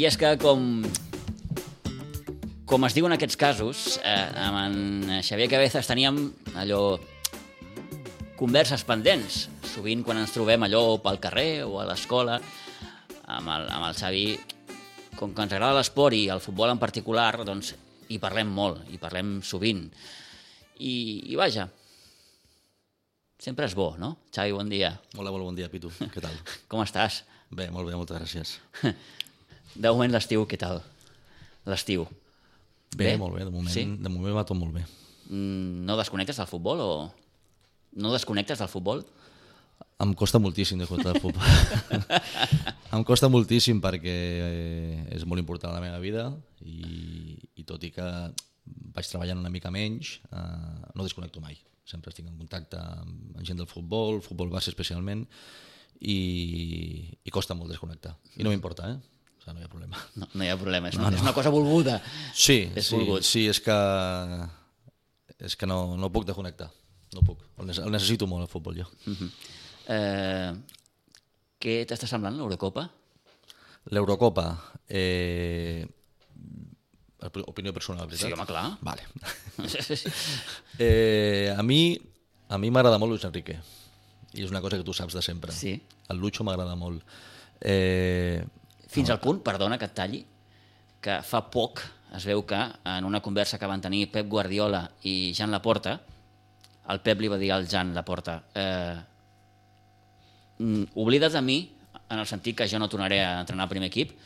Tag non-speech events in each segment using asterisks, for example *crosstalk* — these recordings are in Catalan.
I és que com... Com es diu en aquests casos, eh, amb en Xavier Cabezas teníem allò converses pendents. Sovint quan ens trobem allò pel carrer o a l'escola, amb, el, amb el Xavi, com que ens agrada l'esport i el futbol en particular, doncs hi parlem molt, hi parlem sovint. I, i vaja, sempre és bo, no? Xavi, bon dia. Hola, molt bon dia, Pitu. Què tal? *laughs* Com estàs? Bé, molt bé, moltes gràcies. *laughs* De moment l'estiu, què tal? L'estiu. Bé, bé, molt bé, de moment, Sí? de moment va tot molt bé. Mm, No desconnectes del futbol o... No desconnectes del futbol? Em costa moltíssim de del futbol. *laughs* em costa moltíssim perquè eh, és molt important a la meva vida i, i tot i que vaig treballant una mica menys, eh, no desconnecto mai. Sempre estic en contacte amb, amb gent del futbol, futbol base especialment, i, i costa molt desconnectar. I no m'importa, eh? O sigui, no hi ha problema. No, no hi ha problema, és, no, no. és una cosa volguda. Sí, És sí, volgut. sí, és que, és que no, no puc desconnectar. No puc. El, el necessito molt, el futbol, jo. Eh, què t'està semblant l'Eurocopa? L'Eurocopa, eh, opinió personal, veritat? Sí, home, clar. Vale. *laughs* eh, a mi a mi m'agrada molt Luis Enrique. I és una cosa que tu saps de sempre. Sí. El Lucho m'agrada molt. Eh, Fins al punt, perdona que et talli, que fa poc es veu que en una conversa que van tenir Pep Guardiola i Jan Laporta, el Pep li va dir al Jan Laporta eh, mm, oblida't de mi en el sentit que jo no tornaré a entrenar al primer equip,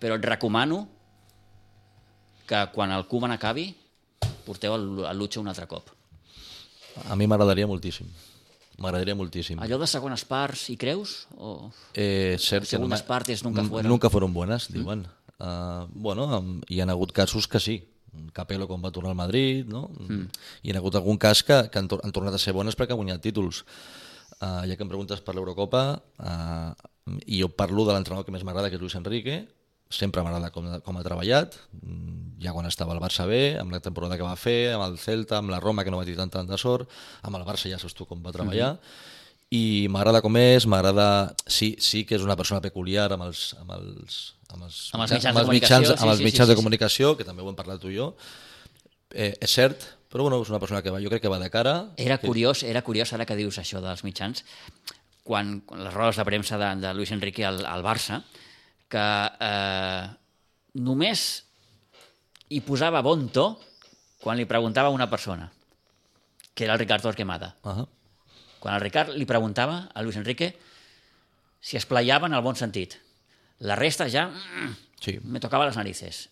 però et recomano que quan el Koeman acabi porteu el, el Lucho un altre cop. a mi m'agradaria moltíssim. M'agradaria moltíssim. Allò de segones parts, hi creus? O... Eh, cert que Segundas no- partes nunca fueron. Nunca fueron buenas, diuen. Uh, bueno, hi ha hagut casos que sí. Capello quan va tornar al Madrid, no? Mm. Hi ha hagut algun cas que, que han, tor han tornat a ser bones perquè han guanyat títols. Uh, ja que em preguntes per l'Eurocopa, uh, i jo parlo de l'entrenador que més m'agrada, que és Luis Enrique, sempre m'agrada com, com ha treballat, mm, ja quan estava al Barça B, amb la temporada que va fer, amb el Celta, amb la Roma, que no va tenir tanta de sort, amb el Barça ja saps tu com va treballar, i m'agrada com és, m'agrada... Sí, sí que és una persona peculiar amb els, amb els, amb els, Amb els mitjans amb els mitjans, sí, amb els sí, sí, mitjans sí, de comunicació, que també ho hem parlat tu i jo. Eh, és cert, però bueno, és una persona que va, jo crec que va de cara. Era curiós, era curiós ara que dius això dels mitjans, quan, quan les rodes de premsa de, de Luis Enrique al, al Barça, que eh, només hi posava bon to quan li preguntava a una persona, que era el Ricard Torquemada. Uh -huh. Quan el Ricard li preguntava a Luis Enrique si es playava en el bon sentit. La resta ja Sí. me tocava les narices.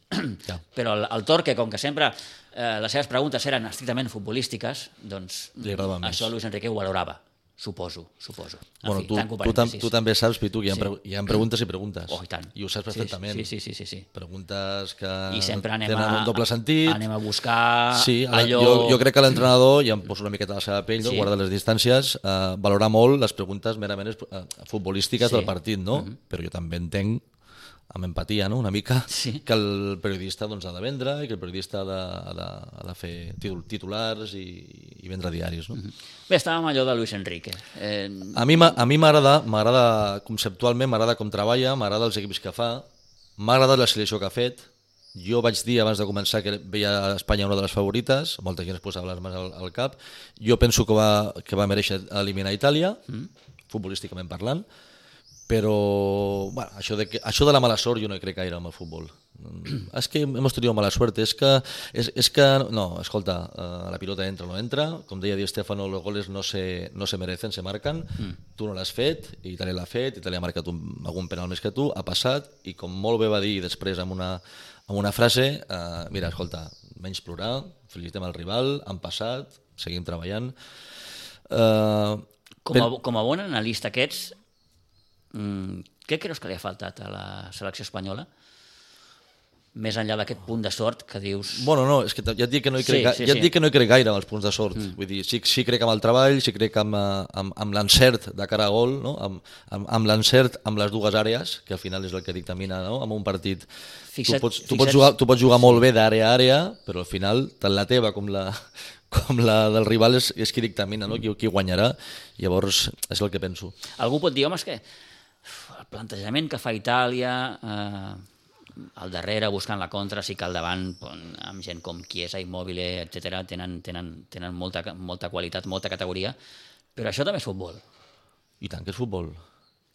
Ja. *clears throat* Però el, el Torque, com que sempre eh, les seves preguntes eren estrictament futbolístiques, doncs agradava més. això Luis Enrique ho valorava. Suposo, suposo. En Bueno, fi, tu, tu, tam, tu també saps, Pitu, que hi ha, Sí. pre hi ha preguntes i preguntes. Oh, i tant. I ho saps Sí, perfectament. Sí, sí, sí, sí, sí. Preguntes que I sempre anem tenen a, un doble sentit. anem a buscar Sí, allò... jo, jo crec que l'entrenador, ja em poso una miqueta a la seva pell, no? Sí. guarda les distàncies, eh, valora molt les preguntes merament eh, futbolístiques Sí. del partit, no? Però jo també entenc, amb empatia, no? una mica, Sí. que el periodista doncs, ha de vendre i que el periodista ha de, ha de, ha de fer titul- titulars i, i vendre diaris. No? Bé, estàvem allò de Luis Enrique. Eh, A mi m'a- a mi m'agrada, m'agrada conceptualment, m'agrada com treballa, m'agrada els equips que fa, m'agrada la selecció que ha fet. Jo vaig dir abans de començar que veia a Espanya una de les favorites, molta gent es posava les mans al, al cap. Jo penso que va, que va mereixer eliminar Itàlia, mm. futbolísticament parlant, però bueno, això, de que, això de la mala sort jo no hi crec gaire amb el futbol. Mm, És que hemos tenido mala suerte, és que, és, és que no, escolta, eh, la pilota entra o no entra, com deia Di Stefano, los goles no se, no se merecen, se marcan, mm. tu no l'has fet, Itàlia l'ha fet, Itàlia ha marcat un, algun penal més que tu, ha passat, i com molt bé va dir després amb una, amb una frase, eh, mira, escolta, menys plorar, felicitem el rival, han passat, seguim treballant. Eh, com, a, com a bon analista que ets, mm, què creus que li ha faltat a la selecció espanyola? Més enllà d'aquest punt de sort que dius... Bueno, no, és que ja et dic que no hi Sí, crec, ga- sí, ja sí. et dic que no hi crec gaire amb els punts de sort. Mm. Vull dir, sí, sí crec amb el treball, sí crec amb, eh, amb, amb l'encert de cara a gol, no? amb, amb, amb l'encert amb les dues àrees, que al final és el que dictamina no? amb un partit. Fixa't- tu, pots, tu, fixa't- pots jugar, tu pots jugar molt bé d'àrea a àrea, però al final tant la teva com la, *laughs* com la del rival és, és qui dictamina, no? qui, qui guanyarà. Llavors, és el que penso. Algú pot dir, home, és que plantejament que fa Itàlia, eh, al darrere buscant la contra, sí que al davant, amb gent com Chiesa, Immobile, etc tenen, tenen, tenen molta, molta qualitat, molta categoria, però això també és futbol. I tant que és futbol.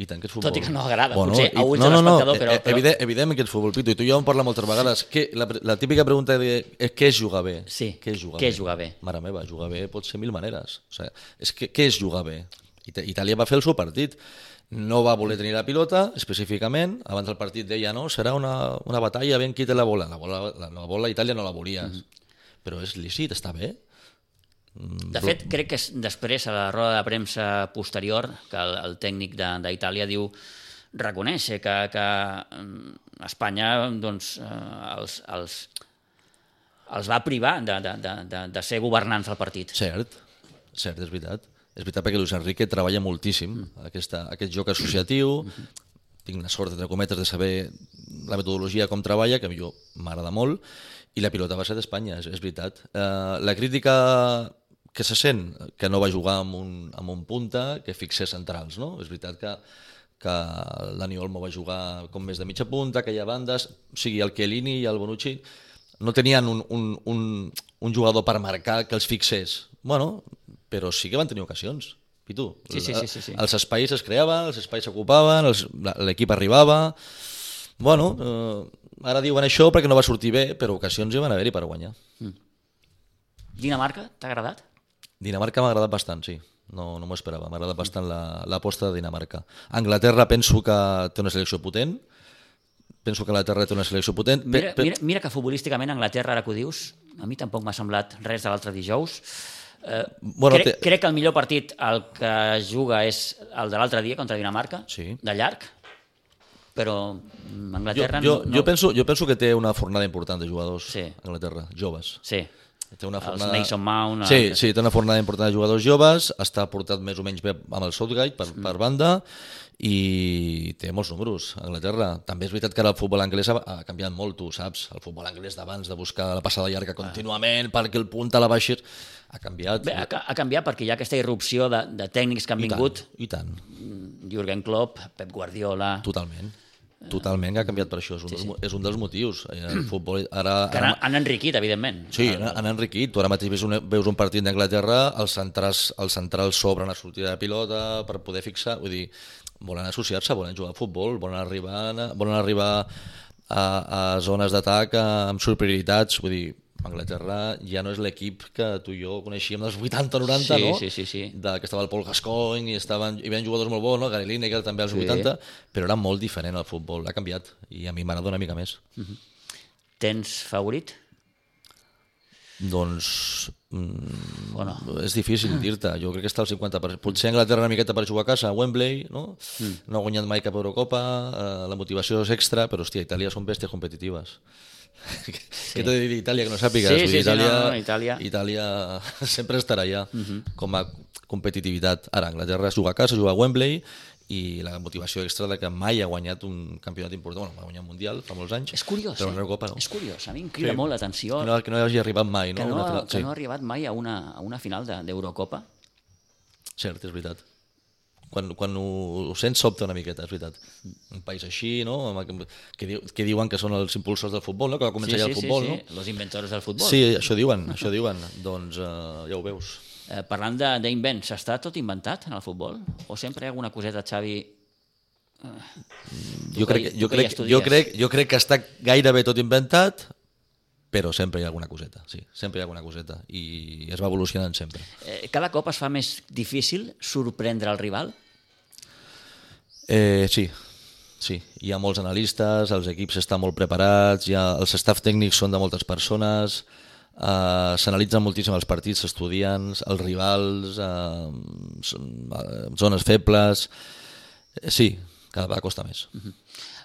I tant que és futbol. Tot i que no agrada, potser, a ulls no, no, no, l'espectador, però- eh, però- Evident, evidentment que és futbol, Pitu, i tu i jo hem parlat moltes vegades. Que la, la típica pregunta de, és què és jugar bé? Sí, Què és jugar què bé? jugar bé? Mare meva, jugar bé pot ser mil maneres. O sigui, és que, què és jugar bé? Itàlia va fer el seu partit. No va voler tenir la pilota, específicament. Abans del partit deia, no, serà una, una batalla, ben qui té la bola. La bola, la, la bola Itàlia no la volia. Mhm. Però és lícit, està bé. De fet, crec que és després, a la roda de premsa posterior, que el, el tècnic de- d'Itàlia diu reconeix que, que mm, Espanya doncs, eh, els, els, els va privar de, de, de, de, de ser governants al partit. Cert, cert, és veritat. És veritat perquè Luis Enrique treballa moltíssim aquesta, aquest joc associatiu, tinc la sort, entre cometes, de saber la metodologia com treballa, que a mi m'agrada molt, i la pilota va ser d'Espanya, és, és veritat. Uh, la crítica que se sent, que no va jugar amb un, amb un punta, que fixés centrals, no? És veritat que, que Dani Olmo va jugar com més de mitja punta, que hi ha bandes, o sigui, el Chiellini i el Bonucci no tenien un, un, un, un jugador per marcar que els fixés. Bueno, però sí que van tenir ocasions. I tu? Sí, sí, sí, sí, sí. Els espais es creaven, els espais s'ocupaven, la- l'equip arribava... Bueno, eh, ara diuen això perquè no va sortir bé, però ocasions hi van haver-hi per guanyar. Dinamarca, t'ha agradat? Dinamarca m'ha agradat bastant, sí. No, no m'ho esperava. M'ha agradat bastant la- l'aposta de Dinamarca. Anglaterra penso que té una selecció potent. Penso que Anglaterra té una selecció potent. Mira, mira, mira que futbolísticament Anglaterra, ara que ho dius, a mi tampoc m'ha semblat res de l'altre dijous. Eh, Bueno, crec, té- crec que el millor partit el que juga és el de l'altre dia contra Dinamarca, Sí. de llarg, però mm, jo, Anglaterra jo, no, jo, penso, jo penso que té una fornada important de jugadors Sí. Anglaterra, joves. Sí, Té una Els fornada... Mason Mount, Sí, el- sí, té una fornada important de jugadors joves, està portat més o menys bé amb el Southgate per, per banda i té molts números a Anglaterra. També és veritat que ara el futbol anglès ha, ha canviat molt, tu saps. El futbol anglès d'abans de buscar la passada llarga contínuament perquè el punt a la baixis ha canviat. Bé, ha, ha canviat perquè hi ha aquesta irrupció de, de tècnics que han I vingut, tant, I tant, Jürgen Klopp, Pep Guardiola, totalment. Totalment que ha canviat per això, és un, dels, mo- és un dels motius. Eh, El futbol ara, que ara, han, han enriquit, evidentment. Sí, han, han enriquit. Tu ara mateix veus un, veus un partit d'Anglaterra, els centrals, els centrals s'obren a sortida de pilota per poder fixar, vull dir, volen associar-se, volen jugar a futbol, volen arribar, volen arribar a, a zones d'atac amb superioritats, vull dir, Anglaterra ja no és l'equip que tu i jo coneixíem dels 80-90, Sí, no? sí, sí, sí. De, que estava el Paul Gascoigne i estaven, hi havia jugadors molt bons, no? Gary Lineker també als Sí. 80, però era molt diferent el futbol, ha canviat i a mi m'agrada una mica més. Tens favorit? Doncs mm, O no? és difícil dir-te, jo crec que està al 50%. Potser Anglaterra una miqueta per jugar a casa, a Wembley, no? Mm. no ha guanyat mai cap Eurocopa, eh, la motivació és extra, però hòstia, Itàlia són bèsties competitives. Sí. Què t'he de dir d'Itàlia que no sàpigues? Sí, sí, sí, Itàlia, no, no, Itàlia. Itàlia *laughs* sempre estarà allà com a competitivitat. Ara, Anglaterra juga a casa, juga a Wembley, i la motivació extra de que mai ha guanyat un campionat important, bueno, va guanyar un Mundial fa molts anys, És curiós, però eh? una Eurocopa no. És curiós, a mi em crida Sí. molt l'atenció Que no, que no hagi arribat mai, no? que no, Una ha, que no ha arribat mai a una, a una final de- d'Eurocopa. Cert, és veritat. Quan, quan ho, ho sents sobta una miqueta, és veritat. Un país així, no? Que, diu, que diuen que són els impulsors del futbol, no? Que va començar ja el futbol, sí, no? sí, los inventors del futbol. Sí, això diuen, això diuen. doncs uh, ja ho veus. Eh, parlant de- d'invents, està tot inventat en el futbol? O sempre hi ha alguna coseta, Xavi? Jo que crec, jo, crec, jo, crec, jo crec que està gairebé tot inventat, però sempre hi ha alguna coseta, sí, sempre hi ha alguna coseta, i es va evolucionant sempre. Eh, cada cop es fa més difícil sorprendre el rival? Eh, sí, sí. Hi ha molts analistes, els equips estan molt preparats, hi ha, els staff tècnics són de moltes persones, eh, s'analitzen moltíssim els partits, s'estudien, els rivals, eh, eh, zones febles... Eh, sí, cada vegada costa més.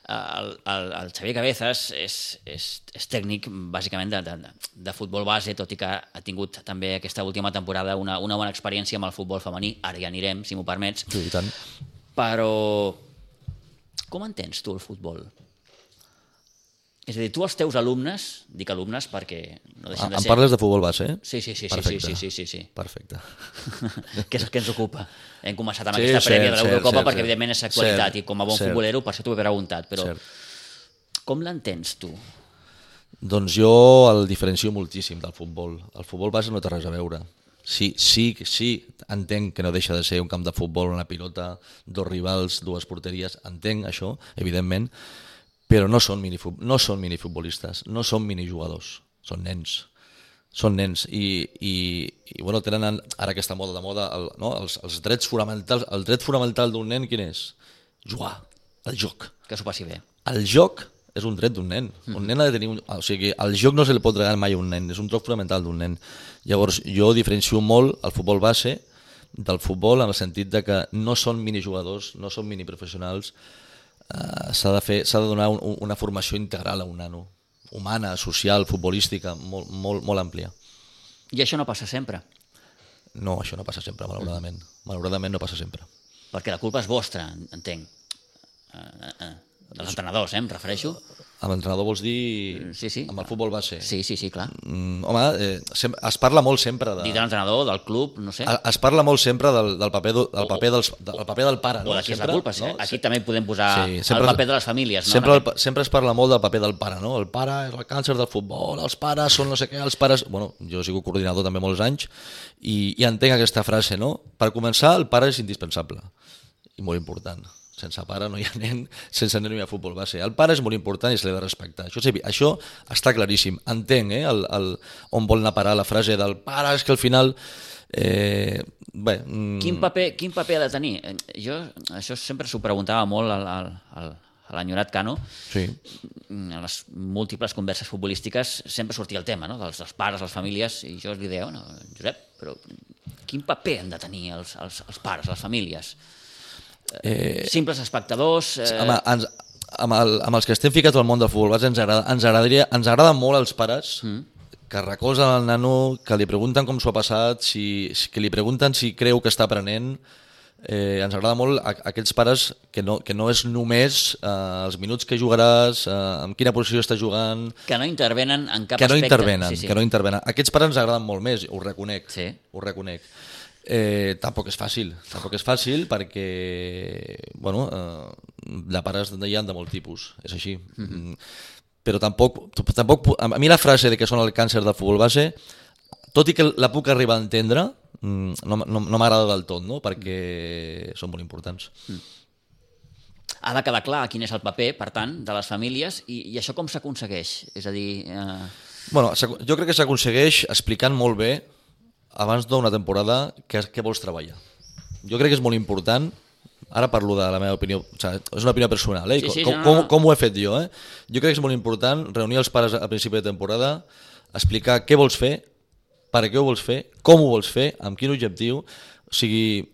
El, el, el Xavier Cabezas és, és, és tècnic bàsicament de, de, de futbol base, tot i que ha tingut també aquesta última temporada una, una bona experiència amb el futbol femení, ara ja anirem, si m'ho permets, Sí, i tant. però com entens tu el futbol? És a dir, tu els teus alumnes, dic alumnes perquè no deixen de Em ser... parles de futbol base, eh? Sí, sí, sí, sí, sí, Perfecte. sí, sí, sí, sí. Perfecte. *laughs* que és el que ens ocupa. Hem començat amb Sí, aquesta cert, prèvia de l'Eurocopa perquè cert. evidentment és actualitat Cert, i com a bon cert. futbolero per això t'ho he preguntat, però Cert. Com l'entens tu? Doncs jo el diferencio moltíssim del futbol. El futbol base no té res a veure. Sí, sí, sí, entenc que no deixa de ser un camp de futbol, una pilota, dos rivals, dues porteries, entenc això, evidentment, però no són, minifut no són minifutbolistes, no són minijugadors, són nens són nens i, i, i bueno, tenen ara aquesta moda de moda el, no? els, els drets fonamentals el dret fonamental d'un nen quin és? jugar, el joc que s'ho passi bé el joc és un dret d'un nen. Un nen ha de tenir un... O sigui, el joc no se li pot regalar mai a un nen, és un troc fonamental d'un nen. Llavors, jo diferencio molt el futbol base del futbol en el sentit de que no són minijugadors, no són miniprofessionals, eh, s'ha de, fer, s'ha de donar un, una formació integral a un nano, humana, social, futbolística, molt, molt, molt àmplia. I això no passa sempre? No, això no passa sempre, malauradament. Malauradament no passa sempre. Perquè la culpa és vostra, entenc. Eh, eh, dels entrenadors, eh, em refereixo. Amb l'entrenador vols dir Sí, sí. amb el futbol base? Sí, sí, sí, clar. Mm, home, eh, sem- es parla molt sempre de... Dir de l'entrenador, del club, no sé. Es parla molt sempre del, del, paper, do- del, paper, dels, del paper del pare. o No? de qui és la culpa. Sí. no? Aquí també podem posar Sí, el sempre- paper de les famílies. No? Sempre, el, sempre es parla molt del paper del pare, no? El pare és el càncer del futbol, els pares són no sé què, els pares... Bueno, jo he sigut coordinador també molts anys i, i entenc aquesta frase, no? Per començar, el pare és indispensable i molt important. Sense pare no hi ha nen, sense nen no hi ha futbol base. El pare és molt important i se l'ha de respectar. Això, és evi- això està claríssim. Entenc eh, el, el, on vol anar a parar la frase del pare, és que al final... Eh, bé, mm, Quin paper, quin paper ha de tenir? Eh, Jo això sempre s'ho preguntava molt al, al, al, a l'enyorat Cano, sí. en les múltiples converses futbolístiques sempre sortia el tema no? dels, dels pares, les famílies, i jo li deia, no, Josep, però quin paper han de tenir els, els, els pares, les famílies? Eh... Simples espectadors... Eh... Home, ens, amb, el, amb els que estem ficats al món del futbol base ens agrada, ens agradaria, ens agrada molt els pares mm. que recolzen el nano, que li pregunten com s'ho ha passat, si, que li pregunten si creu que està aprenent. Eh, ens agrada molt a, a aquells pares que no, que no és només eh, els minuts que jugaràs, eh, en quina posició està jugant, que no intervenen en cap que no aspecte. intervenen, sí, sí. que no intervenen. Aquests pares ens agraden molt més, ho reconec, Sí. ho reconec. Eh, tampoc és fàcil, tampoc és fàcil perquè, bueno, eh, de pares hi ha de molt tipus, és així. Mm -hmm. Però tampoc, tampoc, a mi la frase de que són el càncer del futbol base, tot i que la puc arribar a entendre, mm, no, no, no m'agrada del tot, no? perquè són molt importants. Ha de quedar clar quin és el paper, per tant, de les famílies i, i això com s'aconsegueix? És a dir, eh, Bueno, jo crec que s'aconsegueix explicant molt bé abans d'una temporada què, què vols treballar. Jo crec que és molt important, ara parlo de la meva opinió, o sigui, és una opinió personal, eh? Sí, sí, com, no, no, com, com ho he fet jo, eh? Jo crec que és molt important reunir els pares a principi de temporada, explicar què vols fer, per què ho vols fer, com ho vols fer, amb quin objectiu, o sigui,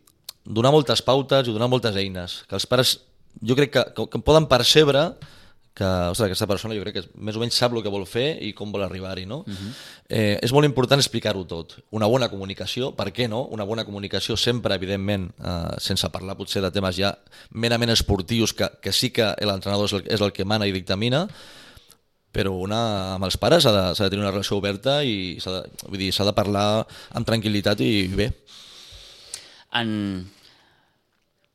donar moltes pautes i donar moltes eines, que els pares, jo crec que, que, que poden percebre que ostres, aquesta persona jo crec que més o menys sap el que vol fer i com vol arribar-hi, no? Uh -huh. eh, és molt important explicar-ho tot. Una bona comunicació, per què no? Una bona comunicació sempre, evidentment, eh, sense parlar potser de temes ja merament esportius, que, que sí que l'entrenador és, el, és el que mana i dictamina, però una, amb els pares s'ha de, de tenir una relació oberta i s'ha de, vull dir, s'ha de parlar amb tranquil·litat i bé. en...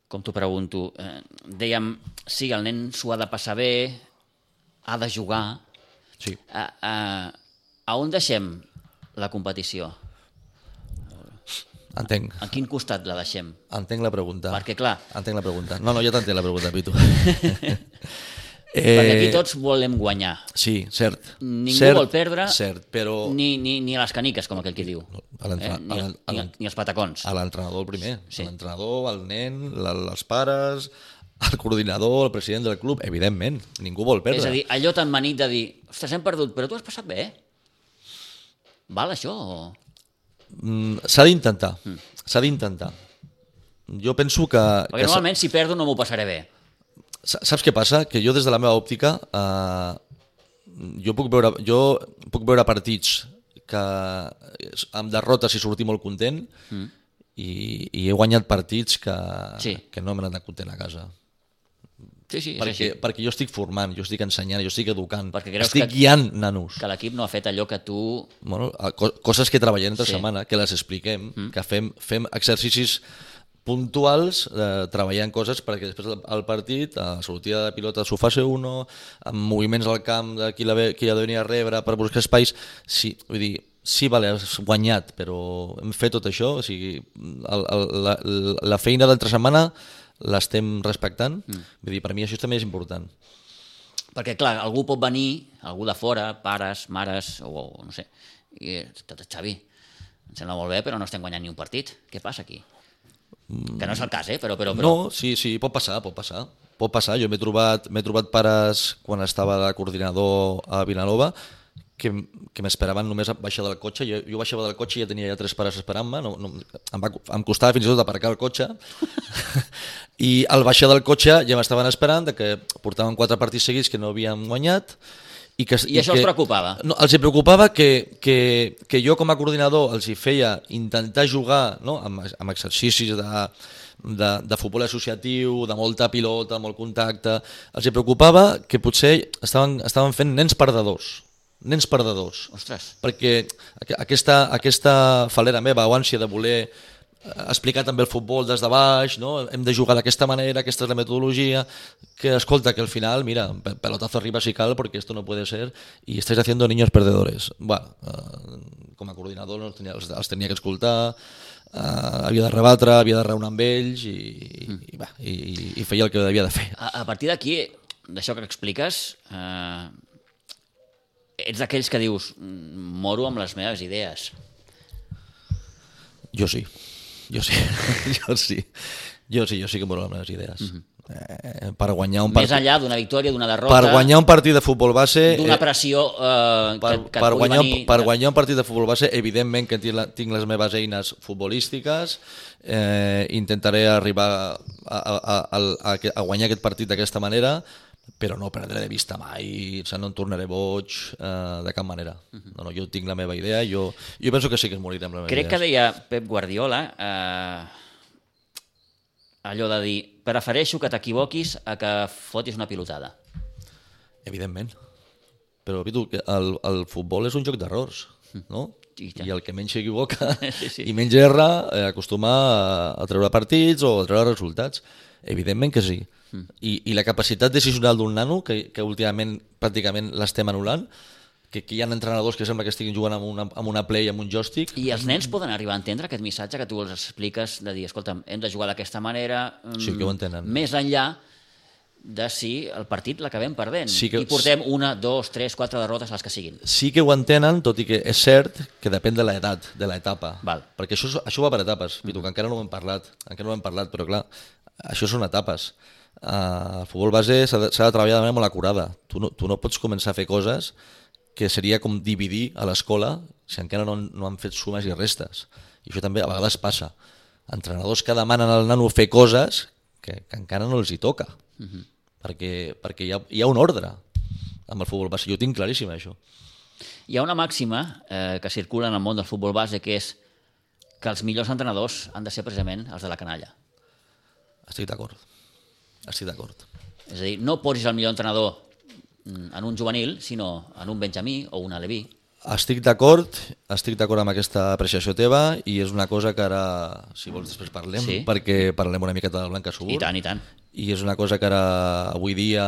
Com t'ho pregunto, eh, dèiem, sí, el nen s'ho ha de passar bé, ha de jugar. Sí. A, a, a on deixem la competició? Entenc. A quin costat la deixem? Entenc la pregunta. Perquè, clar, Entenc la pregunta. No, no, ja t'entenc la pregunta, Pitu. *laughs* perquè aquí tots volem guanyar. Sí, cert. Ningú cert, vol perdre Cert, però ni, ni, ni a les caniques, com aquell que diu. Eh? Ni, ni, ni als patacons. a l'entrenador el primer. Sí. Sí. L'entrenador, el nen, la, els pares, el coordinador, el president del club, evidentment, ningú vol perdre. És a dir, allò tan manit de dir, ostres, hem perdut, però tu has passat bé? Val això? O... Mm, S'ha d'intentar, s'ha d'intentar. Jo penso que... Perquè que normalment si perdo no m'ho passaré bé. Sa- Saps què passa? Que jo des de la meva òptica eh, jo, puc veure, jo puc veure partits que amb derrotes i sortir molt content mm. i, i he guanyat partits que, Sí. que no m'he anat content a casa. Sí, sí, Perquè, així. perquè jo estic formant, jo estic ensenyant, jo estic educant, Perquè creus estic que- guiant nanos. Que l'equip no ha fet allò que tu... Bueno, co- coses que treballem entre Sí. setmana, que les expliquem, mm. que fem, fem exercicis puntuals eh, treballant coses perquè després al- partit, a la sortida de pilota s'ho faci uno, amb moviments al camp de qui la, ve, qui ha de venir a rebre per buscar espais, sí, vull dir, sí, vale, has guanyat, però hem fet tot això, o sigui, el, el, la, la feina d'altra setmana l'estem respectant, mm. vull dir, per mi això també és important. Perquè, clar, algú pot venir, algú de fora, pares, mares, o, o no sé, i tot Xavi, em sembla molt bé, però no estem guanyant ni un partit. Què passa aquí? Que no és el cas, eh? Però, però, però... No, sí, sí, pot passar, pot passar. Pot passar, jo m'he trobat, trobat pares quan estava de coordinador a Vilanova que, que m'esperaven només a baixar del cotxe. Jo, jo baixava del cotxe i ja tenia ja tres pares esperant-me. No, no, em, va, em costava fins i tot aparcar el cotxe. *laughs* I al baixar del cotxe ja m'estaven esperant de que portaven quatre partits seguits que no havien guanyat i, que, I això els que, preocupava? No, els preocupava que, que, que jo com a coordinador els hi feia intentar jugar no, amb, amb exercicis de, de, de futbol associatiu, de molta pilota, molt contacte, els hi preocupava que potser estaven, estaven fent nens perdedors, nens perdedors, Ostres, perquè aqu- aquesta, aquesta falera meva o ànsia de voler eh, explicar també el futbol des de baix, no? hem de jugar d'aquesta manera, aquesta és la metodologia, que escolta, que al final, mira, pe- pelotazo arriba si cal, porque esto no puede ser, y estáis haciendo niños perdedores. Bueno, eh, com a coordinador els tenia, els, els tenia que escoltar, eh, havia de rebatre, havia de reunir amb ells i, i, i, va, i, i feia el que havia de fer. a, a partir d'aquí, d'això que expliques, eh, ets d'aquells que dius "Mm, moro amb les meves idees. Jo sí, jo sí, *laughs* jo sí, jo sí, jo sí que moro amb les idees. eh, per guanyar un Més partit, enllà d'una victòria, d'una derrota, per guanyar un partit de futbol base, d'una eh, pressió eh, per, que, que per, guanyar, venir... per guanyar un partit de futbol base, evidentment que tinc, la, tinc les meves eines futbolístiques, eh, intentaré arribar a, a, a, a, a, a guanyar aquest partit d'aquesta manera, però no perdré de vista mai, o sigui, no em tornaré boig eh, de cap manera. No, no, jo tinc la meva idea, jo, jo penso que sí que es moriré amb la meva Crec idea. que deia Pep Guardiola eh, allò de dir prefereixo que t'equivoquis a que fotis una pilotada. Evidentment. Però, Pitu, el, el futbol és un joc d'errors, no? I tant. I el que menys s'equivoca *laughs* Sí, sí. i menys erra eh, acostuma a, a treure partits o a treure resultats. Evidentment que sí. Mm. I, I la capacitat decisional d'un nano, que, que últimament pràcticament l'estem anul·lant, que, que hi ha entrenadors que sembla que estiguin jugant amb una, amb una play, amb un joystick, I els nens poden arribar a entendre aquest missatge que tu els expliques de dir, escolta, hem de jugar d'aquesta manera, mm, Sí, que ho entenen. més enllà de si el partit l'acabem perdent Sí que- i portem una, dos, tres, quatre derrotes, les que siguin. sí que ho entenen, tot i que és cert que depèn de l'edat, de l'etapa. Perquè això, això va per etapes, Pitu, que encara no ho hem parlat, encara no ho hem parlat, però clar, això són etapes. Uh, el futbol base s'ha de, de treballar de manera molt acurada. Tu no, tu no pots començar a fer coses que seria com dividir a l'escola si encara no, no han fet sumes i restes. I això també a vegades passa. Entrenadors que demanen al nano fer coses que, que encara no els hi toca. Perquè, perquè hi ha, hi ha un ordre amb el futbol base. Jo tinc claríssim, això. Hi ha una màxima eh, que circula en el món del futbol base que és que els millors entrenadors han de ser precisament els de la canalla. Estic d'acord. Estic d'acord. És a dir, no posis el millor entrenador mm, en un juvenil, sinó en un Benjamí o un Aleví. Estic d'acord, estic d'acord amb aquesta apreciació teva i és una cosa que ara, si vols, després parlem, Sí. perquè parlem una miqueta de Blanca Subur. I tant, i tant. I és una cosa que ara, avui dia,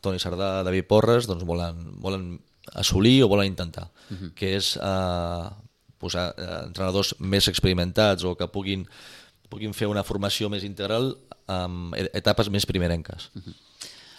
Toni Sardà, David Porres, doncs volen, volen assolir o volen intentar, uh -huh. que és eh, posar eh, entrenadors més experimentats o que puguin, puguin fer una formació més integral amb e- etapes més primerenques. Uh -huh.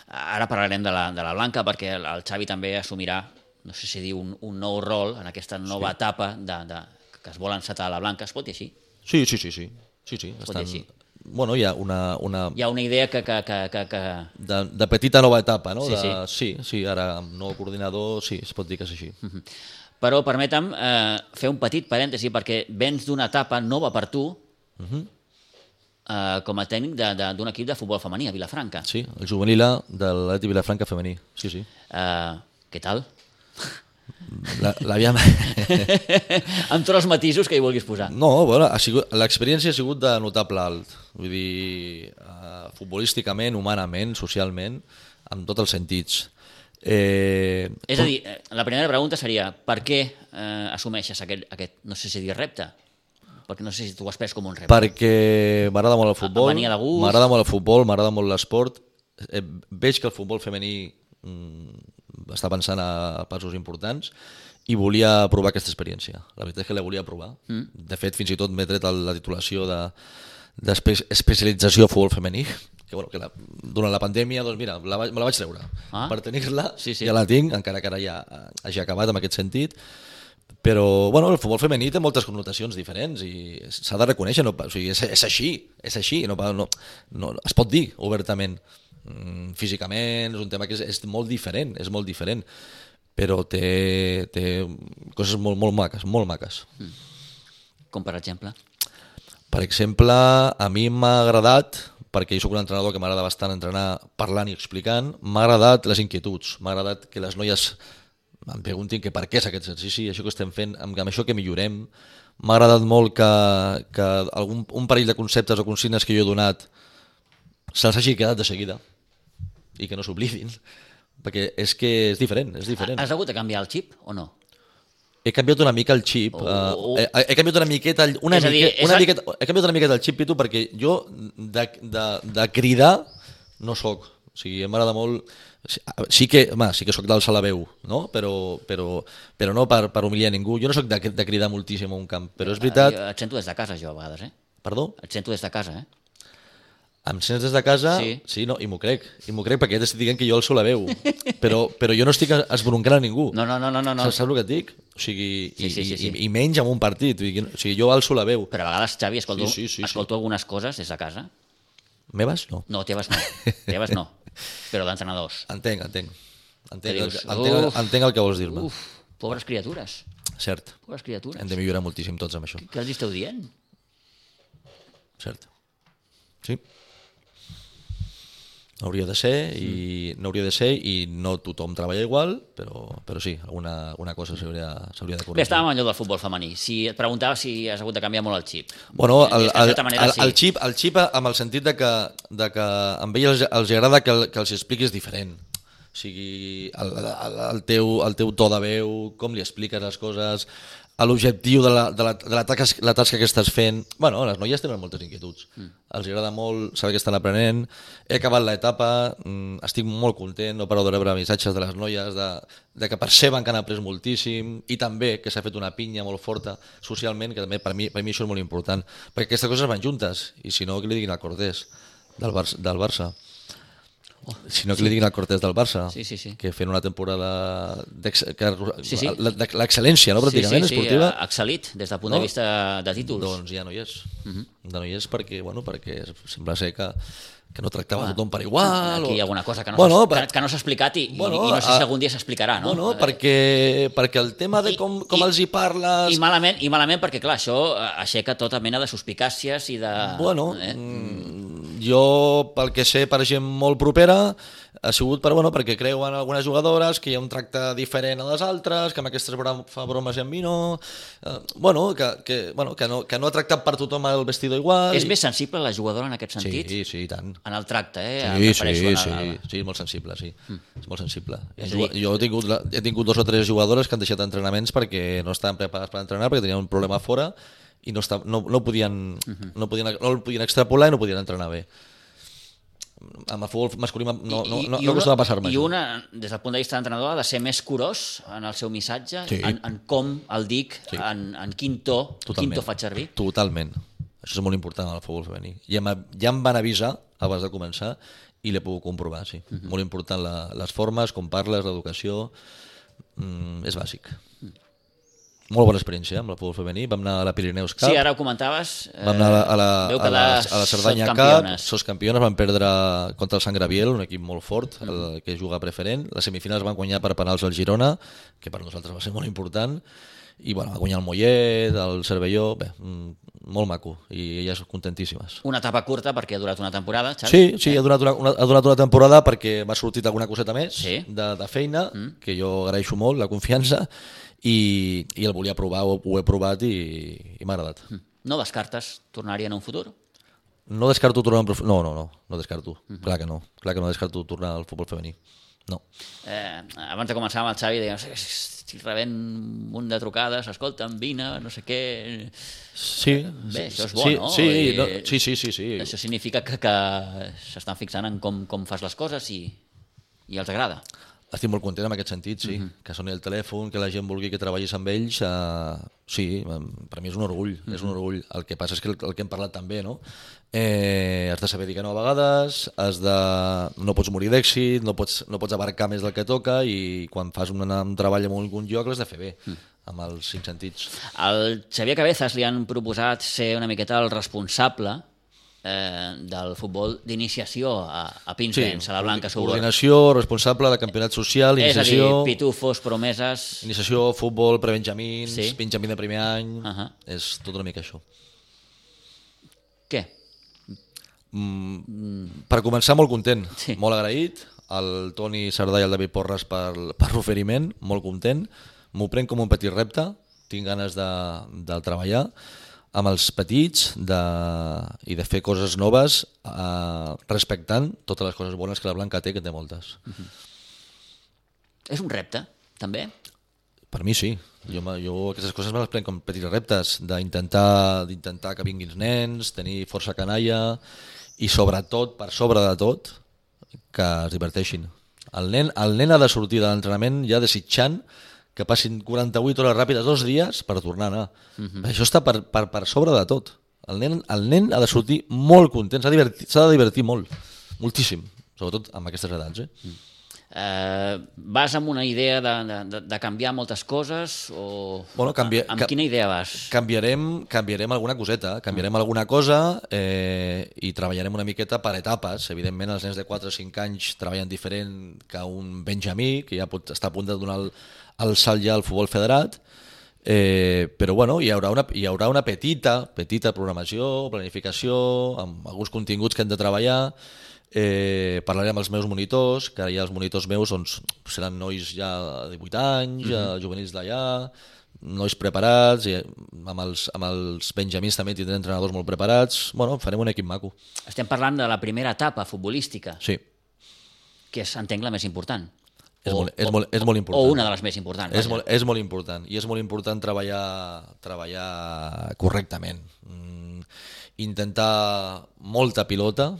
Ara parlarem de la, de la Blanca perquè el Xavi també assumirà, no sé si dir, un, un nou rol en aquesta nova sí. etapa de, de, que es vol encetar a la Blanca. Es pot dir així? Sí, sí, sí, sí. sí, sí. pot dir així. Bueno, hi ha una, una, Hi ha una idea que... que, que, que, que... de, de petita nova etapa, no? Sí, de, sí, sí, ara amb nou coordinador, sí, es pot dir que és així. Però permetem eh, fer un petit parèntesi perquè vens d'una etapa nova per tu eh, com a tècnic d'un equip de futbol femení a Vilafranca. Sí, el juvenil A de l'Atleti Vilafranca femení, sí, sí. Eh, què tal? La- L'havíem... *laughs* amb tots els matisos que hi vulguis posar. No, bueno, l'experiència ha sigut de notable alt. Vull dir, uh, futbolísticament, humanament, socialment, en tots els sentits. Eh, És a dir, eh, la primera pregunta seria per què eh, assumeixes aquest, aquest, no sé si dir repte, Perquè no sé si tu ho has pres com un repte. perquè m'agrada molt el futbol, m'agrada molt el futbol, m'agrada molt l'esport. Eh, veig que el futbol femení mm, està pensant a passos importants i volia provar aquesta experiència. La veritat és que la volia provar. Mm. De fet, fins i tot m'he tret la titulació de d'especialització futbol femení, que, bueno, que la, durant la pandèmia, doncs mira, la, me la vaig treure. Ah. Per tenir-la, Sí, sí. ja la tinc, encara que ara ja eh, hagi acabat en aquest sentit, però bueno, el futbol femení té moltes connotacions diferents i s'ha de reconèixer, no, o sigui, és, és així, és així, no, no, no, es pot dir obertament. Mm, físicament és un tema que és, és molt diferent, és molt diferent, però té, té coses molt, molt maques, molt maques. Com per exemple? Per exemple, a mi m'ha agradat, perquè jo sóc un entrenador que m'agrada bastant entrenar parlant i explicant, m'ha agradat les inquietuds, m'ha agradat que les noies em preguntin que per què és aquest exercici, això que estem fent, amb, amb això que millorem. M'ha agradat molt que, que algun, un parell de conceptes o consignes que jo he donat se'ls hagi quedat de seguida i que no s'oblidin, perquè és que és diferent, és diferent. Has hagut de canviar el xip o no? He canviat una mica el xip. Oh. Uh, he, he canviat una miqueta, una dir, miqueta, una el- miqueta, he canviat una miqueta el xip, Pitu, perquè jo de, de, de cridar no sóc. O sigui, m'agrada molt... Sí- Sí que, home, sí que sóc d'alçar la veu, no? però, però, però no per, per humiliar ningú. Jo no sóc de, de cridar moltíssim a un camp, però és veritat... Jo Et sento des de casa, jo, a vegades, eh? Perdó? Et sento des de casa, eh? Em sents des de casa? Sí. sí no, i m'ho crec. I m'ho crec perquè t'estic dient que jo alço la veu. Però, però jo no estic esbroncant a ningú. No, no, no, no, no. Saps, saps el que et dic? O sigui, Sí, i, sí, sí, sí. I, i menys en un partit. O sigui, jo alço la veu. Però a vegades, Xavi, escolto, Sí, sí, sí, sí. escolto algunes coses des de casa. Meves? No. No, teves no. Teves no. Però d'entrenadors. *laughs* Entenc, entenc. Entenc, Que el, dius, entenc, uf. entenc el que vols dir-me. Uf, pobres criatures. Cert. Pobres criatures. Hem de millorar moltíssim tots amb això. Què els esteu dient? Cert. Sí. Hauria de ser i no hauria de ser i no tothom treballa igual, però, però sí, alguna, alguna cosa s'hauria de Bé, corregir. estàvem en allò del futbol femení. Si et preguntava si has hagut de canviar molt el xip. Bueno, el, el, manera, el, el, xip, el xip amb el sentit de que, de que a ells els, els agrada que, el, que els expliquis diferent. O sigui, el, el, el, teu, el teu to de veu, com li expliques les coses, l'objectiu de, la, de, la, de la, tasca, la tasca que estàs fent... bueno, les noies tenen moltes inquietuds. Mm. Els agrada molt saber que estan aprenent. He acabat l'etapa, mm, estic molt content, no paro de rebre missatges de les noies, de, de que perceben que han après moltíssim i també que s'ha fet una pinya molt forta socialment, que també per mi, per mi això és molt important, perquè aquestes coses van juntes, i si no, que li diguin al Cortés del, Bar del Barça. Si no, que li diguin al Cortés del Barça, Sí, sí, sí. que fent una temporada Sí, sí. l'excel·lència, no, pràcticament, sí, sí, sí, esportiva, ha excel·lit des del punt No? de vista de títols. doncs ja no hi és. Mhm. Ja no hi és perquè, bueno, perquè sembla ser que, que no tractava tothom per igual. Aquí hi ha o... alguna cosa que no Bueno, s'ha per- que, no s'ha explicat i, Bueno, i, i no sé si algun dia s'explicarà, no? No, no, Eh, perquè, perquè el tema de I- com, com i- els hi parles... I malament, I malament perquè, clar, això eh, aixeca tota mena de suspicàcies i de... Bueno, eh? mm, jo, pel que sé, per gent molt propera, ha sigut per, bueno, perquè creuen algunes jugadores que hi ha un tracte diferent a les altres, que amb aquestes fa bromes i amb mi no... Eh, bueno, que, que, bueno que, no, que no ha tractat per tothom el vestidor igual. És i- més sensible la jugadora en aquest sentit? Sí, sí, i tant. En el tracte, eh? Sí, sí, la- sí, a la- sí, molt sensible, sí. Mm. És molt sensible. És Jo, dir- jo he, tingut, la- he tingut dos o tres jugadores que han deixat entrenaments perquè no estaven preparats per entrenar, perquè tenien un problema fora i no, esta, no, no, podien, no, podien, no el podien extrapolar i no podien entrenar bé. Amb el futbol masculí no, no, no, no, I no una- acostuma a passar-me I una, des del punt de vista d'entrenador, ha de ser més curós en el seu missatge, Sí. en, en com el dic, Sí. en, en quin to, quin to faig servir. Totalment. Això és molt important en el futbol femení. Ja, ja em van avisar abans de començar i l'he pogut comprovar, sí. Mhm. Molt important la, les formes, com parles, l'educació... Mm, és bàsic. Molt bona experiència amb el futbol femení. Vam anar a la Pirineus Cup. Sí, ara ho comentaves. eh, Vam anar a la, a la, veu a la, a la Cerdanya Cup, sos campiones, van perdre contra el Sant Graviel, un equip molt fort, Mm. el que juga preferent. Les semifinals van guanyar per penals al Girona, que per nosaltres va ser molt important, i bueno, va guanyar el Mollet, el Cervelló, bé, mm, molt maco, i elles contentíssimes. Una etapa curta perquè ha durat una temporada, Xavi. Sí, sí, ha donat una, una, ha donat una temporada perquè m'ha sortit alguna coseta més Sí. de, de feina, mm. que jo agraeixo molt, la confiança, i, i el volia provar, ho, ho he provat i, i m'ha agradat. No descartes tornar-hi en un futur? No descarto tornar. No, no, no, no descarto. Clar que no. Clar que no descarto tornar al futbol femení. No. Eh, abans de començar amb el Xavi dèiem, estic rebent un munt de trucades, escolta'm, vine, no sé què... Sí, Bé, això és bo, sí, no? Sí, I- no, sí, sí, sí, sí. Això significa que, que s'estan fixant en com, com fas les coses i, i els agrada. Estic molt content en aquest sentit, sí. Que soni el telèfon, que la gent vulgui que treballis amb ells, uh, sí, per mi és un orgull, és un orgull. El que passa és que el, el que hem parlat també, no? Eh, has de saber dir que no a vegades, has de... no pots morir d'èxit, no pots, no pots abarcar més del que toca i quan fas un, un treball en algun lloc l'has de fer bé, amb els cinc sentits. Al Xavier Cabezas li han proposat ser una miqueta el responsable eh, del futbol d'iniciació a, a Pinsbens, a la Blanca Subor. Coordinació, responsable de campionat social, És a dir, iniciació... pitufos, promeses... Iniciació, futbol, prebenjamins, Sí. sí. benjamí de primer any... Uh Ahà. És tot una mica això. Què? Per començar, molt content, Sí. molt agraït. El Toni Sardà i el David Porres per, per l'oferiment, molt content. M'ho prenc com un petit repte, tinc ganes de, de treballar amb els petits de, i de fer coses noves eh, respectant totes les coses bones que la Blanca té, que té moltes. És un repte, també? Per mi sí. Jo, jo aquestes coses me les prenc com petits reptes, d'intentar d'intentar que vinguin nens, tenir força canalla i sobretot, per sobre de tot, que es diverteixin. El nen, el nen ha de sortir de l'entrenament ja desitjant que passin 48 hores ràpides dos dies per tornar a anar. Uh -huh. Això està per, per, per sobre de tot. El nen, el nen ha de sortir molt content, s'ha de, divertir, de divertir molt, moltíssim, sobretot amb aquestes edats. Eh? Eh, vas amb una idea de, de, de, canviar moltes coses o... Bueno, canvia- amb ca- quina idea vas? Canviarem, canviarem alguna coseta, canviarem alguna cosa eh, i treballarem una miqueta per etapes. Evidentment, els nens de 4 o 5 anys treballen diferent que un benjamí, que ja pot estar a punt de donar el, el salt ja al futbol federat, eh, però bueno, hi haurà, una, hi haurà una petita, petita programació, planificació, amb alguns continguts que hem de treballar, eh, parlaré amb els meus monitors, que ja els monitors meus doncs, seran nois ja de 18 anys, mm -hmm. juvenils d'allà, nois preparats, i amb els, amb els benjamins també tindrem entrenadors molt preparats. Bueno, farem un equip maco. Estem parlant de la primera etapa futbolística, Sí, que és, entenc, la més important. és, molt, és, molt, és molt O important. una de les més importants. És vaja. molt, és molt important i és molt important treballar, treballar correctament. Mm, intentar molta pilota.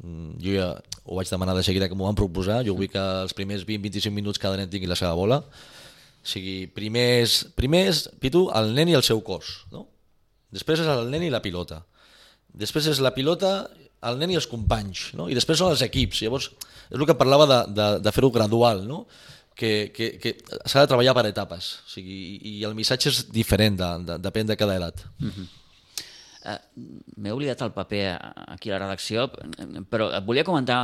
Mm, jo ja ho vaig demanar de seguida que m'ho van proposar. Jo vull que els primers 20-25 minuts cada nen tingui la seva bola. O sigui, primers, primers, Pitu, el nen i el seu cos. No? Després és el nen i la pilota. Després és la pilota, el nen i els companys. No? I després són els equips. Llavors, és el que parlava de, de, de fer-ho gradual, no? que, que, que s'ha de treballar per etapes. O sigui, i, i el missatge és diferent, de, de, depèn de cada edat. Eh, M'he oblidat el paper aquí a la redacció, però et volia comentar,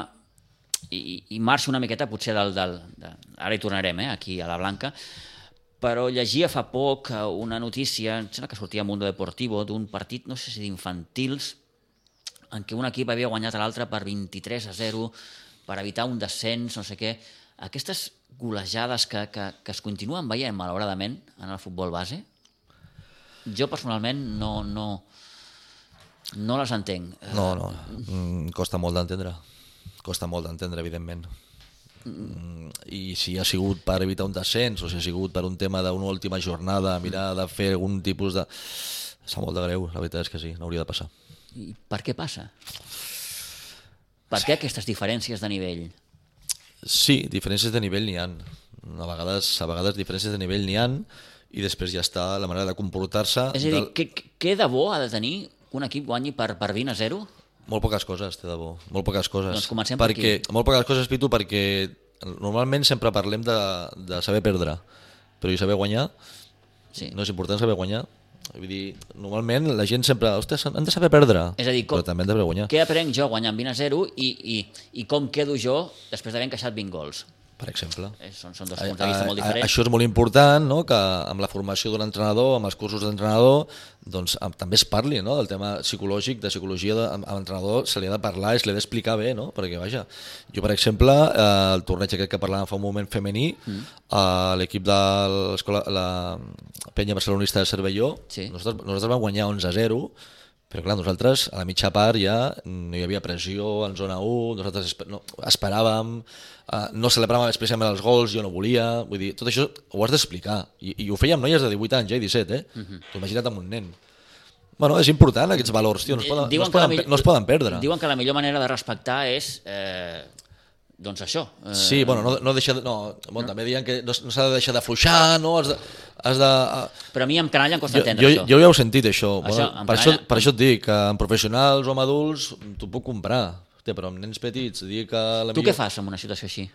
i, i marxo una miqueta potser del... del de, ara hi tornarem, eh, aquí a la Blanca, però llegia fa poc eh, una notícia, em sembla que sortia a Mundo Deportivo, d'un partit, no sé si d'infantils, en què un equip havia guanyat a l'altre per 23 a 0 per evitar un descens, no sé què. Aquestes golejades que, que, que es continuen veient, malauradament, en el futbol base, jo personalment no, no, no les entenc. No, no, mm, costa molt d'entendre. Costa molt d'entendre, evidentment. Mm, I si ha sigut per evitar un descens o si ha sigut per un tema d'una última jornada, mirar de fer algun tipus de... Està molt de greu, la veritat és que sí, no hauria de passar. I per què passa? Per què aquestes diferències de nivell? Sí, diferències de nivell n'hi han. A vegades, a vegades diferències de nivell n'hi han i després ja està la manera de comportar-se. És a dir, del- què, què de bo ha de tenir un equip guanyi per, per 20 a 0? Molt poques coses, té de bo. Molt poques coses. Doncs comencem per perquè, Molt poques coses, Pitu, perquè normalment sempre parlem de, de saber perdre, però i saber guanyar Sí. no és important saber guanyar. Vull dir, normalment la gent sempre, ostres, han de saber perdre, És a dir, com- però també han de saber guanyar, Què aprenc jo guanyant 20 a 0 i, i, i com quedo jo després d'haver encaixat 20 gols? Per exemple. Eh, Són, són dos A- punts de vista molt a- a- diferents. Això és molt important, no? que amb la formació d'un entrenador, amb els cursos d'entrenador, doncs amb, també es parli no? del tema psicològic, de psicologia, de, l'entrenador se li ha de parlar i se li ha d'explicar bé, no? perquè vaja, jo per exemple, eh, el torneig aquest que parlàvem fa un moment femení, mm. eh, l'equip de l'escola, la penya barcelonista de Cervelló, Sí. nosaltres, nosaltres vam guanyar 11 a 0, Però clar, nosaltres a la mitja part ja no hi havia pressió en zona 1, nosaltres esper no, esperàvem, uh, no celebràvem especialment els gols, jo no volia, vull dir, tot això ho has d'explicar. I, I ho fèiem noies de 18 anys, ja, i 17, eh? Uh -huh. T'ho imagina't amb un nen. Bueno, és important aquests valors, tio, no es poden, no es poden, mill- no es poden perdre. Diuen que la millor manera de respectar és, eh, doncs això. Eh, Sí, bueno, no, no deixa de, no, bueno, també diuen que no, no s'ha de deixar de fluixar, no? Has de, has de, ah, Però a mi amb canalla em costa jo, entendre jo, això. jo ja ho he sentit, això. Això, bueno, en per, canalla- això, per això et dic que en professionals o amb adults t'ho puc comprar. Hòstia, però amb nens petits, dir que... La tu millor... què fas en una situació així?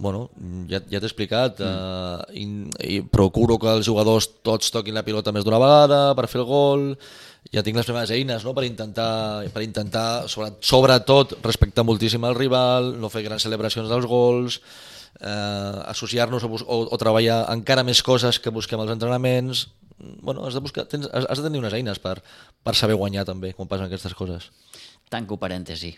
Bueno, ja, ja t'he explicat. Mm. Uh, i, I procuro que els jugadors tots toquin la pilota més d'una vegada per fer el gol. Ja tinc les primeres eines no? per intentar, per intentar sobre, sobretot, respectar moltíssim el rival, no fer grans celebracions dels gols, eh, associar-nos o, o, o treballar encara més coses que busquem als entrenaments. Bueno, has de, buscar, tens, has, has de tenir unes eines per, per saber guanyar també quan passen aquestes coses. Tanco parèntesi.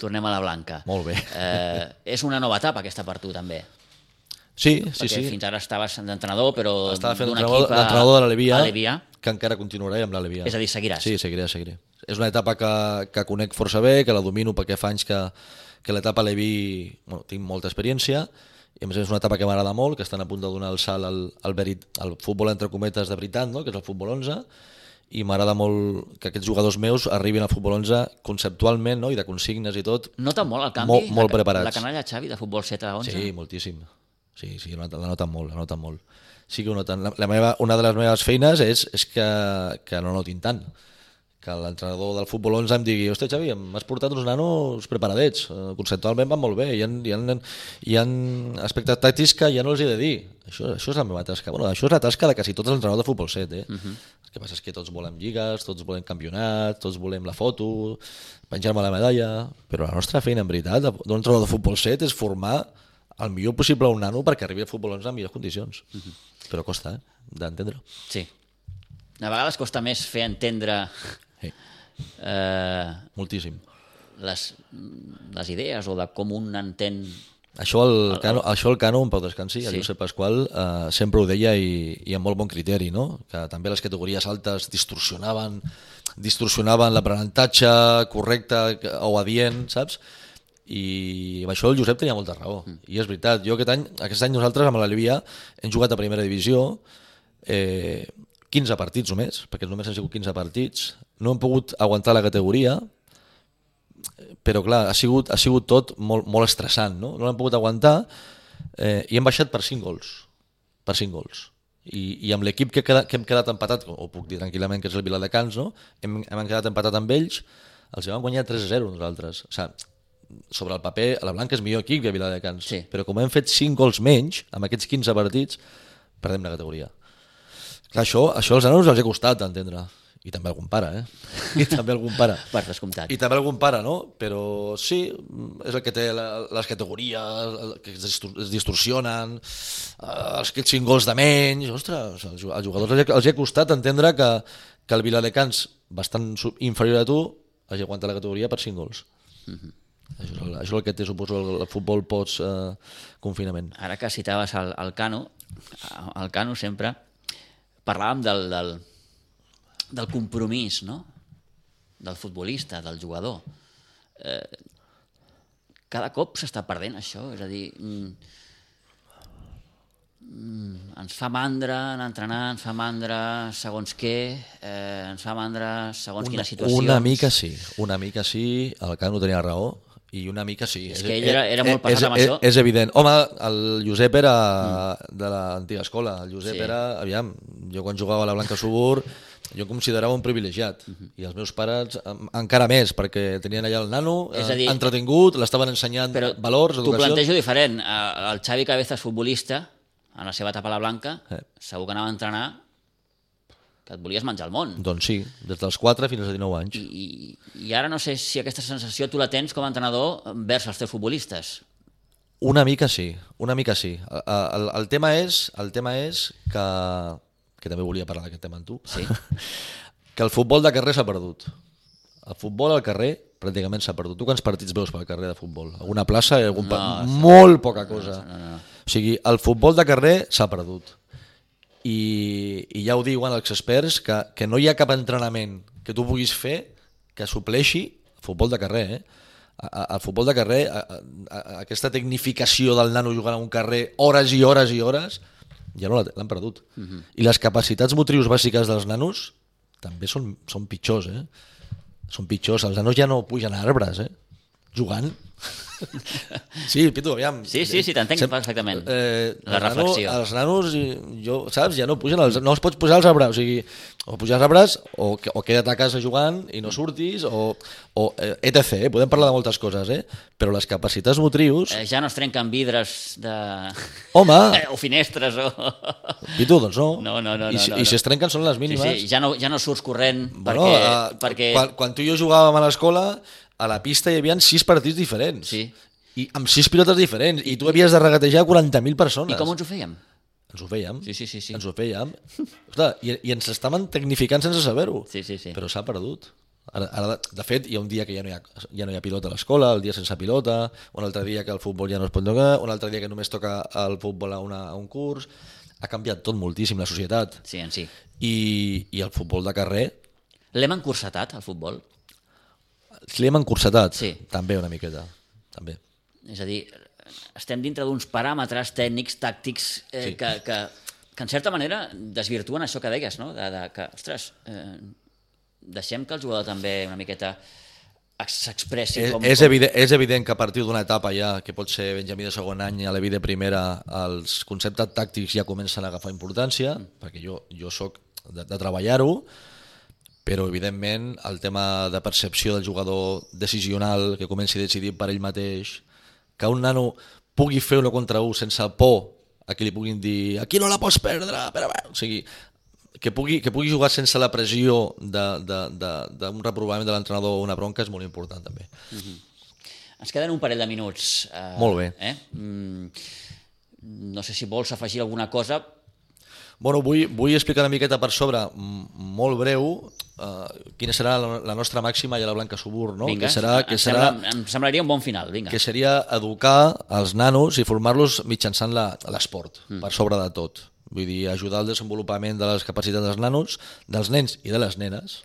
Tornem a la Blanca. Molt bé. Eh, és una nova etapa aquesta per tu, també. Sí, sí, perquè sí. fins ara estaves d'entrenador, però Estava fent l'entrenador de l'Alevia, que encara continuaré amb l'Alevia. És a dir, seguiràs. Sí, seguiré, seguiré. És una etapa que, que conec força bé, que la domino perquè fa anys que, que l'etapa Levi bueno, tinc molta experiència, i a més és una etapa que m'agrada molt, que estan a punt de donar el salt al, al, verit, al futbol entre cometes de veritat, no? que és el futbol 11, i m'agrada molt que aquests jugadors meus arribin al futbol 11 conceptualment no? i de consignes i tot. Nota molt el canvi? Molt- molt la, preparats. La canalla Xavi de futbol 7 a 11? Sí, moltíssim. Sí, sí, la, la noten molt, la noten molt. Sí que ho noten. La, la meva, una de les meves feines és, és que, que no notin tant. Que l'entrenador del futbol 11 em digui hòstia, Xavi, m'has portat uns nanos preparadets, eh, conceptualment van molt bé, hi ha, hi, ha, hi ha aspectes tàctics que ja no els he de dir. Això, això és la meva tasca. Bueno, això és la tasca de quasi tots els entrenadors de futbol 7, eh? Uh -huh. El que passa és que tots volem lligues, tots volem campionats, tots volem la foto, penjar-me la medalla, però la nostra feina, en veritat, d'un entrenador de futbol 7 és formar el millor possible un nano perquè arribi al futbol 11 en millors condicions. Uh -huh. Però costa, eh? d'entendre. Sí. A vegades costa més fer entendre Sí, eh, moltíssim. les, les idees o de com un entén... Això el, Cano, això el Cano, en Pau Descansi, sí. el. Josep Pasqual, eh, sempre ho deia i, i amb molt bon criteri, no? que també les categories altes distorsionaven, distorsionaven l'aprenentatge correcte o adient, saps? I amb això el Josep tenia molta raó. Mm. I és veritat, jo aquest any, aquest any nosaltres amb l'Alivia hem jugat a primera divisió, eh, 15 partits només, perquè només han sigut 15 partits, no hem pogut aguantar la categoria, però clar, ha sigut, ha sigut tot molt, molt estressant, no? No l'hem pogut aguantar eh, i hem baixat per 5 gols, per 5 gols. I, i amb l'equip que, he quedat- que hem quedat empatat, o puc dir tranquil·lament que és el Viladecans, no? hem, hem quedat empatat amb ells, els vam guanyar 3-0 nosaltres. O sigui, sobre el paper, la Blanca és millor equip que Viladecans, Sí. però com hem fet 5 gols menys, amb aquests 15 partits, perdem la categoria. Clar, això, això als nanos els ha costat d'entendre. I també algun pare, eh? *laughs* I també algun pare. Per descomptat. I també algun pare, no? Però sí, és el que té la, les categories, el- que es, distor es distorsionen, eh, els aquests cinc gols de menys... Ostres, als ju- als jugadors els, els ha costat entendre que, que el Viladecans, bastant inferior a tu, hagi aguantat la categoria per cinc gols. això, és el, això és el que té, suposo, el, el futbol post eh, confinament. Ara que citaves el, el Cano, el Cano sempre, parlàvem del, del, del compromís, no? Del futbolista, del jugador. Eh, cada cop s'està perdent això, és a dir, mm, mm, ens fa mandra en entrenar, ens fa mandra segons què, eh, ens fa mandra segons Una, quines situacions. una mica sí, una mica sí, el Cano tenia raó, i una mica sí. És que ell era- era molt és, passat amb és, això. És evident. Home, el Josep era de l'antiga escola. El Josep Sí. era, aviam, jo quan jugava a la Blanca Subur, jo em considerava un privilegiat. I els meus pares encara més, perquè tenien allà el nano És a dir- eh, entretingut, l'estaven ensenyant Però valors, t'ho educació... plantejo diferent. Eh, El Xavi Cabezas, futbolista, en la seva etapa a la Blanca, Eh. segur que anava a entrenar que et volies menjar el món. Doncs sí, des dels 4 fins als 19 anys. I, i, I ara no sé si aquesta sensació tu la tens com a entrenador vers els teus futbolistes. Una mica sí, una mica sí. El, el, el tema és, el tema és que, que també volia parlar d'aquest tema amb tu, Sí. *laughs* que el futbol de carrer s'ha perdut. El futbol al carrer pràcticament s'ha perdut. Tu quants partits veus pel carrer de futbol? Alguna plaça? Algun pa... No, Molt poca cosa. no, no. O sigui, el futbol de carrer s'ha perdut. I, I ja ho diuen els experts que, que no hi ha cap entrenament que tu puguis fer que supleixi el futbol de carrer, eh? El futbol de carrer, a, a, a, aquesta tecnificació del nano jugant a un carrer hores i hores i hores, ja no la- l'han perdut. I les capacitats motrius bàsiques dels nanos també són, són pitjors, eh? Són pitjors. Els nanos ja no pugen a arbres, eh? Jugant. *laughs* Sí, Pitu, aviam. Sí, sí, sí, t'entenc perfectament. Eh, La nano- reflexió. els nanos, jo, saps, ja no pugen, als, no els pots posar als arbres, o sigui, o pujar als arbres, o, o queda't a casa jugant i no surtis, o, o eh, etc. Eh? Podem parlar de moltes coses, eh? però les capacitats motrius... Eh, ja no es trenquen vidres de... Home, Eh, *laughs* o finestres o... Pitu, doncs no. No, no, no, I, si- no, I no. si es trenquen són les Sí, mínimes. sí, ja no, ja no surts corrent Bueno, perquè... eh, perquè... quan, quan tu i jo jugàvem a l'escola, a la pista hi havia sis partits diferents. Sí. I amb sis pilotes diferents. I tu havies de regatejar 40.000 persones. I com ens ho fèiem? Ens ho fèiem. Sí, sí, sí, sí. Ens ho fèiem. Ostres, i, I ens estaven tecnificant sense saber-ho. Sí, sí, sí. Però s'ha perdut. Ara, ara, de fet, hi ha un dia que ja no hi ha, ja no hi ha pilota a l'escola, el dia sense pilota, un altre dia que el futbol ja no es pot tocar, un altre dia que només toca el futbol a, una, a un curs. Ha canviat tot moltíssim la societat. Sí, en sí. I, i el futbol de carrer L'hem encursetat, el futbol? L'hem encursetat. Sí. També una miqueta. També. És a dir, estem dintre d'uns paràmetres tècnics, tàctics, eh, Sí. que, que, que en certa manera desvirtuen això que deies, no? De, de que, ostres, eh, deixem que el jugador també una miqueta ex- s'expressi És, com... és, com... evident, és evident que a partir d'una etapa ja, que pot ser Benjamí de segon any a la vida primera, els conceptes tàctics ja comencen a agafar importància, perquè jo, jo sóc de, de treballar-ho, però evidentment el tema de percepció del jugador decisional, que comenci a decidir per ell mateix, que un nano pugui fer uno contra un sense por a qui li puguin dir aquí no la pots perdre, però bé, o sigui, que pugui, que pugui jugar sense la pressió d'un reprovament de l'entrenador o una bronca és molt important també. Ens queden un parell de minuts. Eh, Molt bé. Eh? Mm, no sé si vols afegir alguna cosa. Bueno, vull, vull explicar una miqueta per sobre, molt breu, uh, quina serà la, la nostra màxima i a la Blanca Subur, no? Vinga, que serà, que em, serà, sembla, em semblaria un bon final. Vinga. que seria educar els nanos i formar-los mitjançant la- l'esport, mm. per sobre de tot. Vull dir, ajudar al desenvolupament de les capacitats dels nanos, dels nens i de les nenes,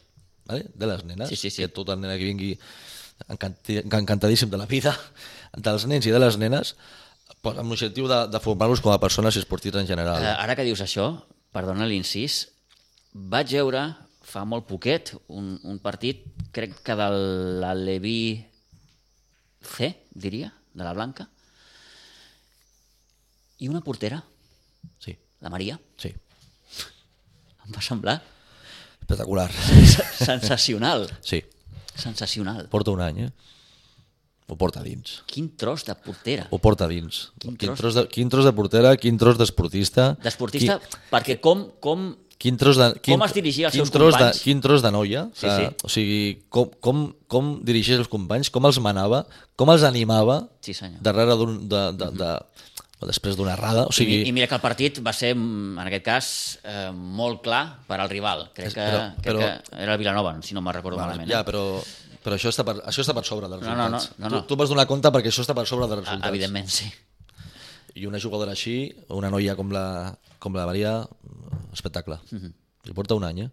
vale? de les nenes, Sí, sí, sí. que tot el nen que vingui encantadíssim de la vida, dels nens i de les nenes, però amb l'objectiu de, de formar-los com a persones i esportistes en general. Eh, ara que dius això, perdona l'incís, vaig veure fa molt poquet un, un partit, crec que de l'Aleví C, diria, de la Blanca, i una portera, Sí, la Maria, sí. em va semblar Espectacular. *laughs* sensacional, Sí, sensacional. porta un any, eh? Ho porta dins. Quin tros de portera. Ho porta dins. Quin Quin, tros. tros de, quin tros de portera, quin tros d'esportista. D'esportista, Quin, perquè com, com quin tros de, quin, Com es dirigia als quin seus tros companys? De, quin tros de noia. Sí, que, sí. O sigui, com, com, com dirigeix els companys, com els manava, com els animava Sí, senyor. darrere d'un... De, de, de, o després d'una errada. O I, sigui, I mira que el partit va ser, mm, en aquest cas, eh, molt clar per al rival. Crec, que, Però- crec però- que era el Vilanova, si no me'n recordo malament. ja, eh? però, però això, està per, això està per sobre dels No, no, no, resultats. no, no. Tu, tu vas donar compte perquè això està per sobre dels Ah, resultats. Evidentment, sí. I una jugadora així, una noia com la, com la Maria, espectacle. Mhm. Li porta un any, eh?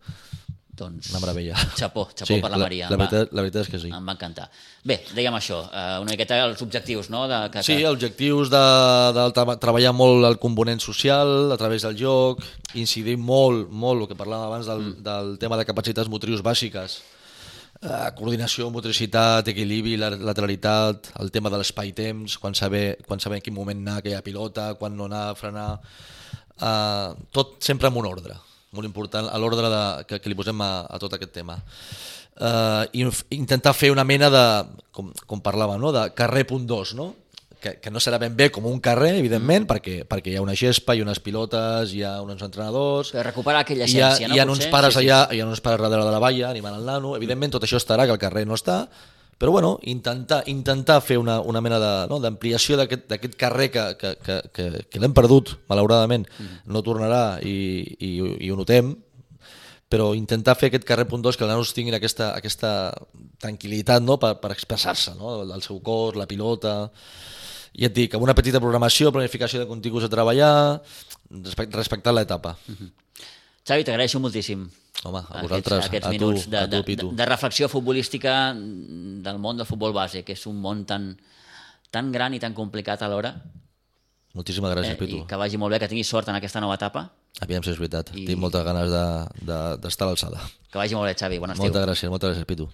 Doncs, Una meravella. Xapó, xapó per la, Maria. La, va- veritat, la veritat és que sí. Em va encantar. Bé, dèiem això, eh, una miqueta els objectius, no? De, que, Sí, que... objectius de, de tra treballar molt el component social a través del joc, incidir molt, molt, el que parlàvem abans del, Mm. del tema de capacitats motrius bàsiques, eh, coordinació, motricitat, equilibri, la- lateralitat, el tema de l'espai-temps, quan saber, quan saber en quin moment anar aquella pilota, quan no anar, frenar, eh, tot sempre amb un ordre, molt important, a l'ordre que, que li posem a, a tot aquest tema. Eh, intentar fer una mena de, com, com parlàvem, no? de carrer punt dos, no? Que, que no serà ben bé com un carrer, evidentment, perquè, perquè hi ha una gespa, hi ha unes pilotes, hi ha uns entrenadors, Per recuperar aquella hi ha, essència, no? hi ha Potser? uns pares sí, sí. allà, hi ha uns pares darrere de la valla animant el nano, evidentment tot això estarà, que el carrer no està, però bueno, intentar, intentar fer una, una mena de- no, d'ampliació d'aquest carrer que, que, que, que, que l'hem perdut, malauradament, no tornarà i, i, i ho notem, però intentar fer aquest carrer punt dos que els nanos tinguin aquesta, aquesta tranquil·litat no? per, per expressar-se, no? el seu cos, la pilota... I et dic, amb una petita programació, planificació de continguts a treballar, respect, respectar l'etapa. Xavi, t'agraeixo moltíssim Home, a vosaltres, aquests, aquests a tu, minuts de, a tu, de, Pitu. de, de reflexió futbolística del món del futbol base, que és un món tan, tan gran i tan complicat alhora, Moltíssimes gràcies, eh, Pitu. i que vagi molt bé, que tinguis sort en aquesta nova etapa, Aviam si és veritat. I- Tinc moltes ganes d'estar de, de, a l'alçada. que vagi molt bé, Xavi, bon estiu. Moltes gràcies, moltes gràcies, Pitu.